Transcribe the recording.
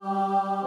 Oh.